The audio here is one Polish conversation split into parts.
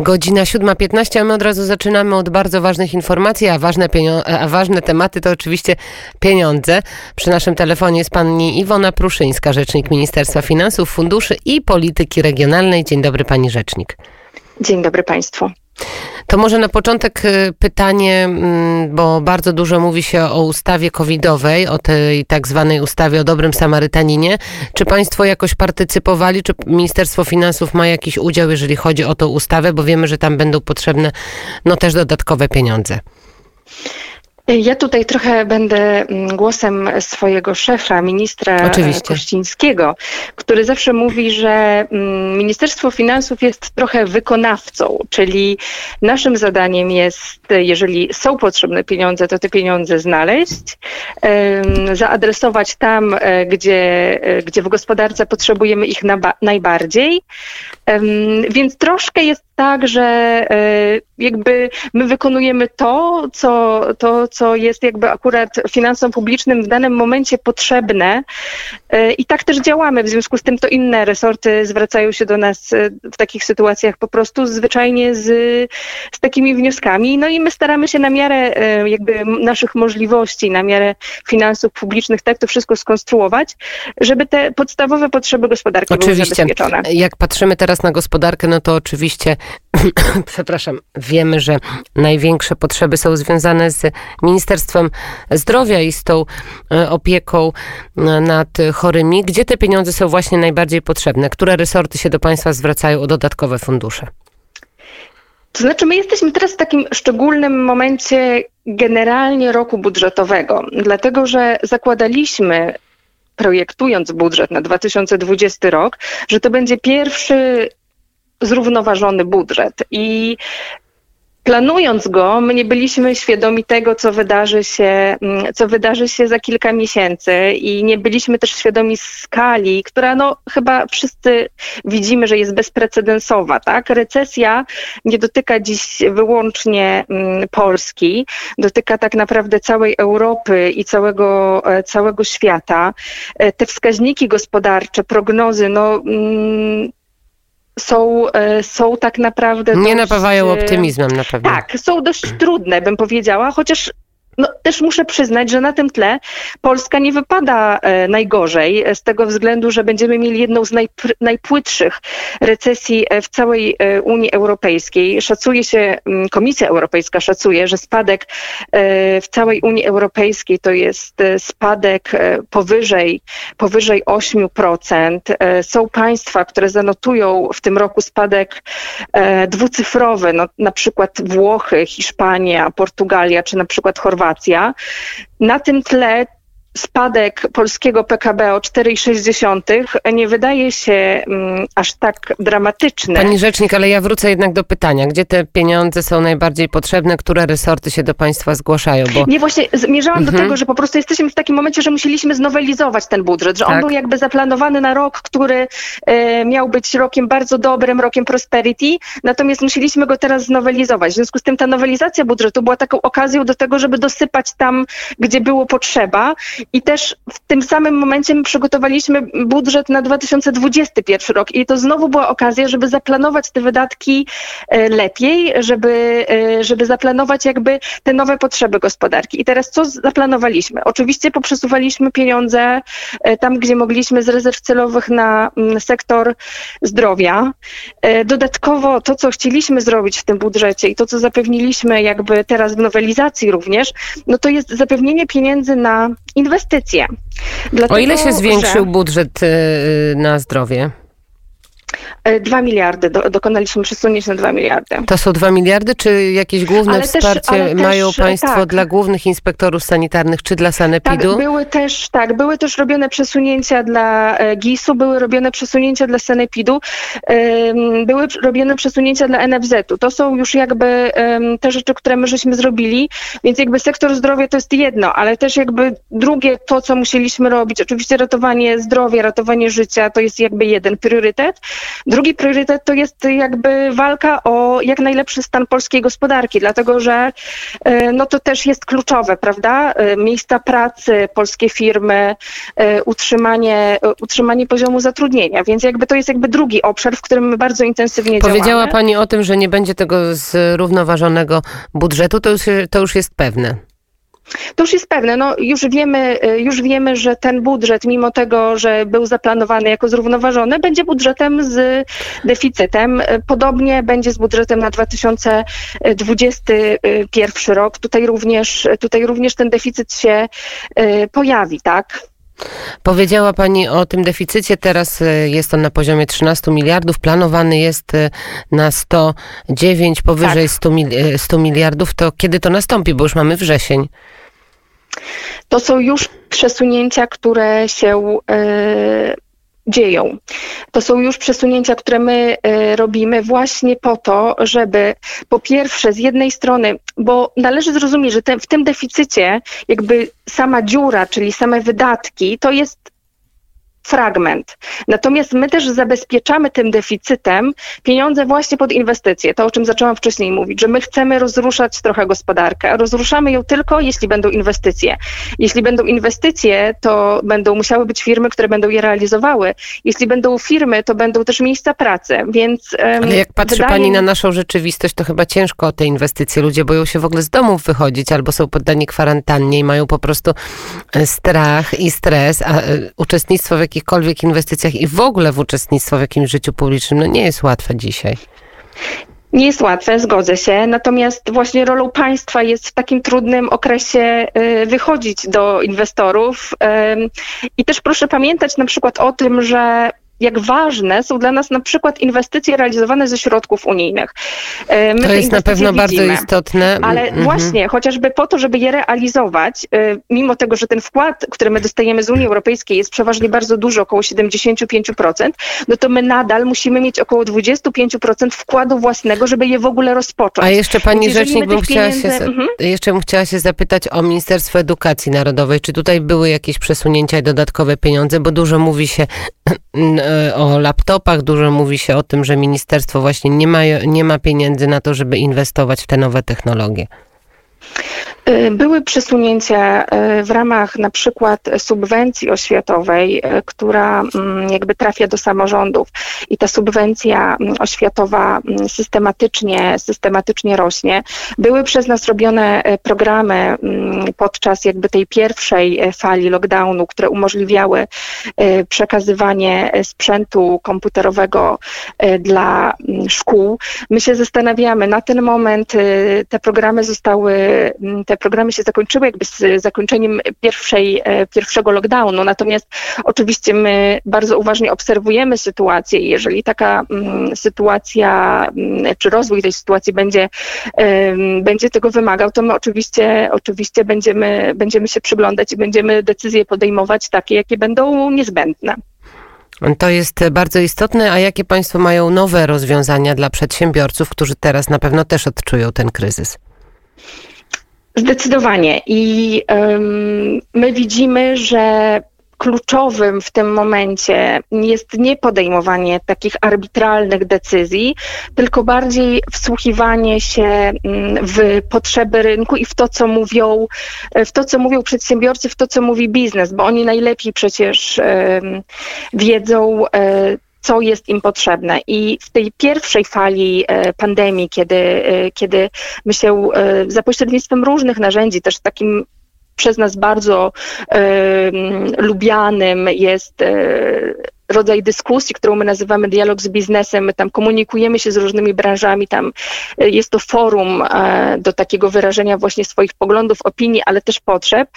Godzina 7.15, a my od razu zaczynamy od bardzo ważnych informacji, a ważne, a ważne tematy to oczywiście pieniądze. Przy naszym telefonie jest pani Iwona Pruszyńska, rzecznik Ministerstwa Finansów, Funduszy i Polityki Regionalnej. Dzień dobry pani rzecznik. Dzień dobry państwu. To może na początek y, pytanie, mm, bo bardzo dużo mówi się o ustawie covidowej, o tej tak zwanej ustawie o dobrym Samarytaninie. Czy państwo jakoś partycypowali, czy Ministerstwo Finansów ma jakiś udział, jeżeli chodzi o tą ustawę, bo wiemy, że tam będą potrzebne no też dodatkowe pieniądze. Ja tutaj trochę będę mm, głosem swojego szefa, ministra Oczywiście. Kościńskiego, który zawsze mówi, że mm, Ministerstwo Finansów jest trochę wykonawcą, czyli naszym zadaniem jest, jeżeli są potrzebne pieniądze, to te pieniądze znaleźć, zaadresować tam, e, gdzie, e, gdzie w gospodarce potrzebujemy ich najbardziej. Więc troszkę jest tak, że e, jakby my wykonujemy to, co, to, co jest jakby akurat finansom publicznym w danym momencie potrzebne e, i tak też działamy. W związku z tym to inne resorty zwracają się do nas e, w takich sytuacjach po prostu zwyczajnie z, z takimi wnioskami. No i my staramy się na miarę jakby naszych możliwości, na miarę finansów publicznych tak to wszystko skonstruować, żeby te podstawowe potrzeby gospodarki Oczywiście. były zabezpieczone. Jak patrzymy teraz na gospodarkę, no to oczywiście przepraszam, wiemy, że największe potrzeby są związane z Ministerstwem Zdrowia i z tą e, opieką e, nad chorymi. Gdzie te pieniądze są właśnie najbardziej potrzebne? Które resorty się do Państwa zwracają o dodatkowe fundusze? To znaczy, my jesteśmy teraz w takim szczególnym momencie generalnie roku budżetowego, dlatego że zakładaliśmy projektując budżet na 2020 rok, że to będzie pierwszy zrównoważony budżet. I planując go, my nie byliśmy świadomi tego, co wydarzy się, mm, co wydarzy się za kilka miesięcy i nie byliśmy też świadomi skali, która no chyba wszyscy widzimy, że jest bezprecedensowa, tak? Recesja nie dotyka dziś wyłącznie mm, Polski, dotyka tak naprawdę całej Europy i całego, e, całego świata. E, te wskaźniki gospodarcze, prognozy, no mm, są, e, są tak naprawdę. Nie dość, napawają optymizmem na pewno. Tak, są dość trudne, bym powiedziała, chociaż no, też muszę przyznać, że na tym tle Polska nie wypada e, najgorzej, z tego względu, że będziemy mieli jedną z najpr- najpłytszych recesji e, w całej e, Unii Europejskiej. Szacuje się, mm, Komisja Europejska szacuje, że spadek e, w całej Unii Europejskiej to jest e, spadek e, powyżej, powyżej 8%. Są państwa, które zanotują w tym roku spadek dwucyfrowy, no, na przykład Włochy, Hiszpania, Portugalia czy na przykład Chorwacja na tym tle spadek polskiego PKB o 4,6 nie wydaje się um, aż tak dramatyczny. Pani rzecznik, ale ja wrócę jednak do pytania. Gdzie te pieniądze są najbardziej potrzebne? Które resorty się do Państwa zgłaszają? Bo... Nie, właśnie zmierzałam mhm. do tego, że po prostu jesteśmy w takim momencie, że musieliśmy znowelizować ten budżet, że tak. on był jakby zaplanowany na rok, który e, miał być rokiem bardzo dobrym, rokiem prosperity, natomiast musieliśmy go teraz znowelizować. W związku z tym ta nowelizacja budżetu była taką okazją do tego, żeby dosypać tam, gdzie było potrzeba i też w tym samym momencie my przygotowaliśmy budżet na 2021 rok i to znowu była okazja, żeby zaplanować te wydatki e, lepiej, żeby, e, żeby zaplanować jakby te nowe potrzeby gospodarki. I teraz co zaplanowaliśmy? Oczywiście poprzesuwaliśmy pieniądze e, tam, gdzie mogliśmy z rezerw celowych na mm, sektor zdrowia. Dodatkowo to, co chcieliśmy zrobić w tym budżecie i to, co zapewniliśmy jakby teraz w nowelizacji również, no to jest zapewnienie pieniędzy na inwestycje. Dlatego, o ile się zwiększył że... budżet y, na zdrowie? 2 e, miliardy, do, dokonaliśmy przesunięć na 2 miliardy. To są 2 miliardy, czy jakieś główne ale wsparcie też, mają też, Państwo tak. dla głównych inspektorów sanitarnych, czy dla Sanepidu? Tak, były też, tak, były też robione przesunięcia dla e, GIS-u, były robione przesunięcia dla Sanepidu, były robione przesunięcia dla NFZ-u. To są już jakby te rzeczy, które my żeśmy zrobili, więc jakby sektor zdrowia to jest jedno, ale też jakby drugie to, co musieliśmy robić, oczywiście ratowanie zdrowia, ratowanie życia, to jest jakby jeden priorytet. Drugi priorytet to jest jakby walka o jak najlepszy stan polskiej gospodarki, dlatego że no to też jest kluczowe, prawda? Miejsca pracy, polskie firmy, utrzymanie, utrzymanie poziomu zatrudnienia, więc jakby to jest jakby drugi obszar, w którym my bardzo intensywnie Powiedziała działamy. Powiedziała Pani o tym, że nie będzie tego zrównoważonego budżetu, to już, to już jest pewne. To już jest pewne. No, już, wiemy, już wiemy, że ten budżet, mimo tego, że był zaplanowany jako zrównoważony, będzie budżetem z deficytem. Podobnie będzie z budżetem na 2021 rok. Tutaj również, tutaj również ten deficyt się y, pojawi, tak? Powiedziała Pani o tym deficycie, teraz e, jest on na poziomie 13 miliardów, planowany jest e, na 109, powyżej tak. 100, 100 e, miliardów. To kiedy to nastąpi, bo już mamy wrzesień? To są już przesunięcia, które się dzieją. To są już przesunięcia, które my e, robimy właśnie po to, żeby po pierwsze z jednej strony, bo należy zrozumieć, że te, w tym deficycie jakby sama dziura, czyli same wydatki, to jest fragment. Natomiast my też zabezpieczamy tym deficytem pieniądze właśnie pod inwestycje. To, o czym zaczęłam wcześniej mówić, że my chcemy rozruszać trochę gospodarkę. Rozruszamy ją tylko, jeśli będą inwestycje. Jeśli będą inwestycje, to będą musiały być firmy, które będą je realizowały. Jeśli będą firmy, to będą też miejsca pracy, więc... Ale jak patrzy wydaje... Pani na naszą rzeczywistość, to chyba ciężko o te inwestycje. Ludzie boją się w ogóle z domów wychodzić albo są poddani kwarantannie i mają po prostu e, strach i stres, a e, uczestnictwo w jakichś jakichkolwiek inwestycjach i w ogóle w uczestnictwo w jakimś życiu publicznym, no nie jest łatwe dzisiaj. Nie jest łatwe, zgodzę się. Natomiast właśnie rolą państwa jest w takim trudnym okresie y, wychodzić do inwestorów. I też proszę pamiętać na przykład o tym, że jak ważne są dla nas na przykład inwestycje realizowane ze środków unijnych. E, my to jest na pewno widzimy, bardzo istotne. Ale mhm. właśnie, chociażby po to, żeby je realizować, e, mimo tego, że ten wkład, który my dostajemy z Unii Europejskiej jest przeważnie bardzo duży, około 75%, no to my nadal musimy mieć około 25% wkładu własnego, żeby je w ogóle rozpocząć. A jeszcze pani rzecznik, bym chciała pieniędzy... się, mhm. jeszcze bym chciała się zapytać o Ministerstwo Edukacji Narodowej. Czy tutaj były jakieś przesunięcia i dodatkowe pieniądze, bo dużo mówi się o laptopach, dużo mówi się o tym, że ministerstwo właśnie nie ma, nie ma pieniędzy na to, żeby inwestować w te nowe technologie. Y, były przesunięcia y, w ramach na przykład subwencji oświatowej, y, która mm, jakby trafia do samorządów i ta subwencja mm, oświatowa mm, systematycznie, systematycznie rośnie. Były przez nas robione programy podczas jakby tej pierwszej fali lockdownu, które umożliwiały przekazywanie sprzętu komputerowego dla szkół. My się zastanawiamy, na ten moment te programy zostały, te programy się zakończyły jakby z zakończeniem pierwszej, e, pierwszego lockdownu, natomiast oczywiście my bardzo uważnie obserwujemy sytuację i jeżeli taka mm, sytuacja, mm, czy rozwój tej sytuacji będzie, będzie tego wymagał, to my oczywiście, oczywiście będziemy, będziemy się przyglądać i będziemy decyzje podejmować takie, jakie będą niezbędne. To jest bardzo istotne. A jakie Państwo mają nowe rozwiązania dla przedsiębiorców, którzy teraz na pewno też odczują ten kryzys? Zdecydowanie. I um, my widzimy, że kluczowym w tym momencie jest nie podejmowanie takich arbitralnych decyzji, tylko bardziej wsłuchiwanie się mm, w potrzeby rynku i w to, co mówią, w to, co mówią przedsiębiorcy, w to, co mówi biznes, bo oni najlepiej przecież wiedzą, um, co jest im potrzebne. I w tej pierwszej fali e, pandemii, kiedy, e, kiedy my się e, za pośrednictwem różnych narzędzi, też takim przez nas bardzo lubianym jest rodzaj dyskusji, którą my nazywamy dialog z biznesem. My tam komunikujemy się z różnymi branżami, tam e, jest to forum e, do takiego wyrażenia właśnie swoich poglądów, opinii, ale też potrzeb.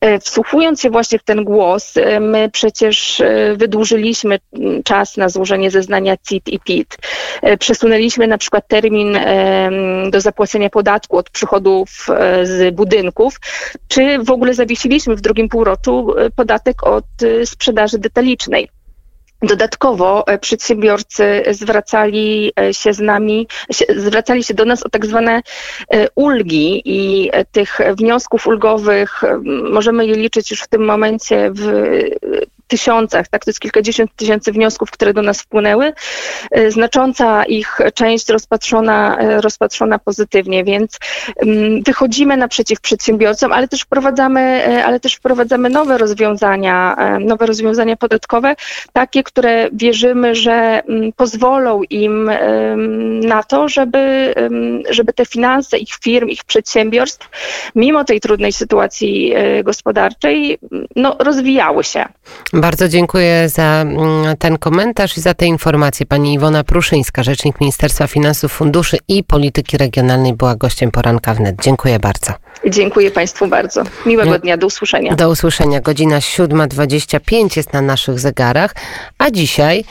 E, wsłuchując się właśnie w ten głos, my przecież wydłużyliśmy czas na złożenie zeznania CIT i PIT. Przesunęliśmy na przykład termin do zapłacenia podatku od przychodów z budynków, czy w ogóle zawiesiliśmy w drugim półroczu podatek od sprzedaży detalicznej. Dodatkowo e, przedsiębiorcy zwracali e, się z nami, zwracali się do nas o tak zwane e, ulgi i tych wniosków ulgowych. Możemy je liczyć już w tym momencie w tysiącach, tak, to jest kilkadziesiąt tysięcy wniosków, które do nas wpłynęły. Znacząca ich część rozpatrzona, rozpatrzona pozytywnie, więc mm, wychodzimy naprzeciw przedsiębiorcom, ale też wprowadzamy, ale też wprowadzamy nowe rozwiązania, nowe rozwiązania podatkowe, takie, które wierzymy, że mm, pozwolą im na to, żeby, żeby te finanse ich firm, ich przedsiębiorstw, mimo tej trudnej sytuacji e, gospodarczej, no, rozwijały się. Bardzo dziękuję za mm, ten komentarz i za te informacje. Pani Iwona Pruszyńska, rzecznik Ministerstwa Finansów, Funduszy i Polityki Regionalnej była gościem poranka wnet. Dziękuję bardzo. Dziękuję Państwu bardzo. Miłego dnia, do usłyszenia. Do usłyszenia. Godzina 7.25 jest na naszych zegarach, a dzisiaj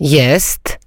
jest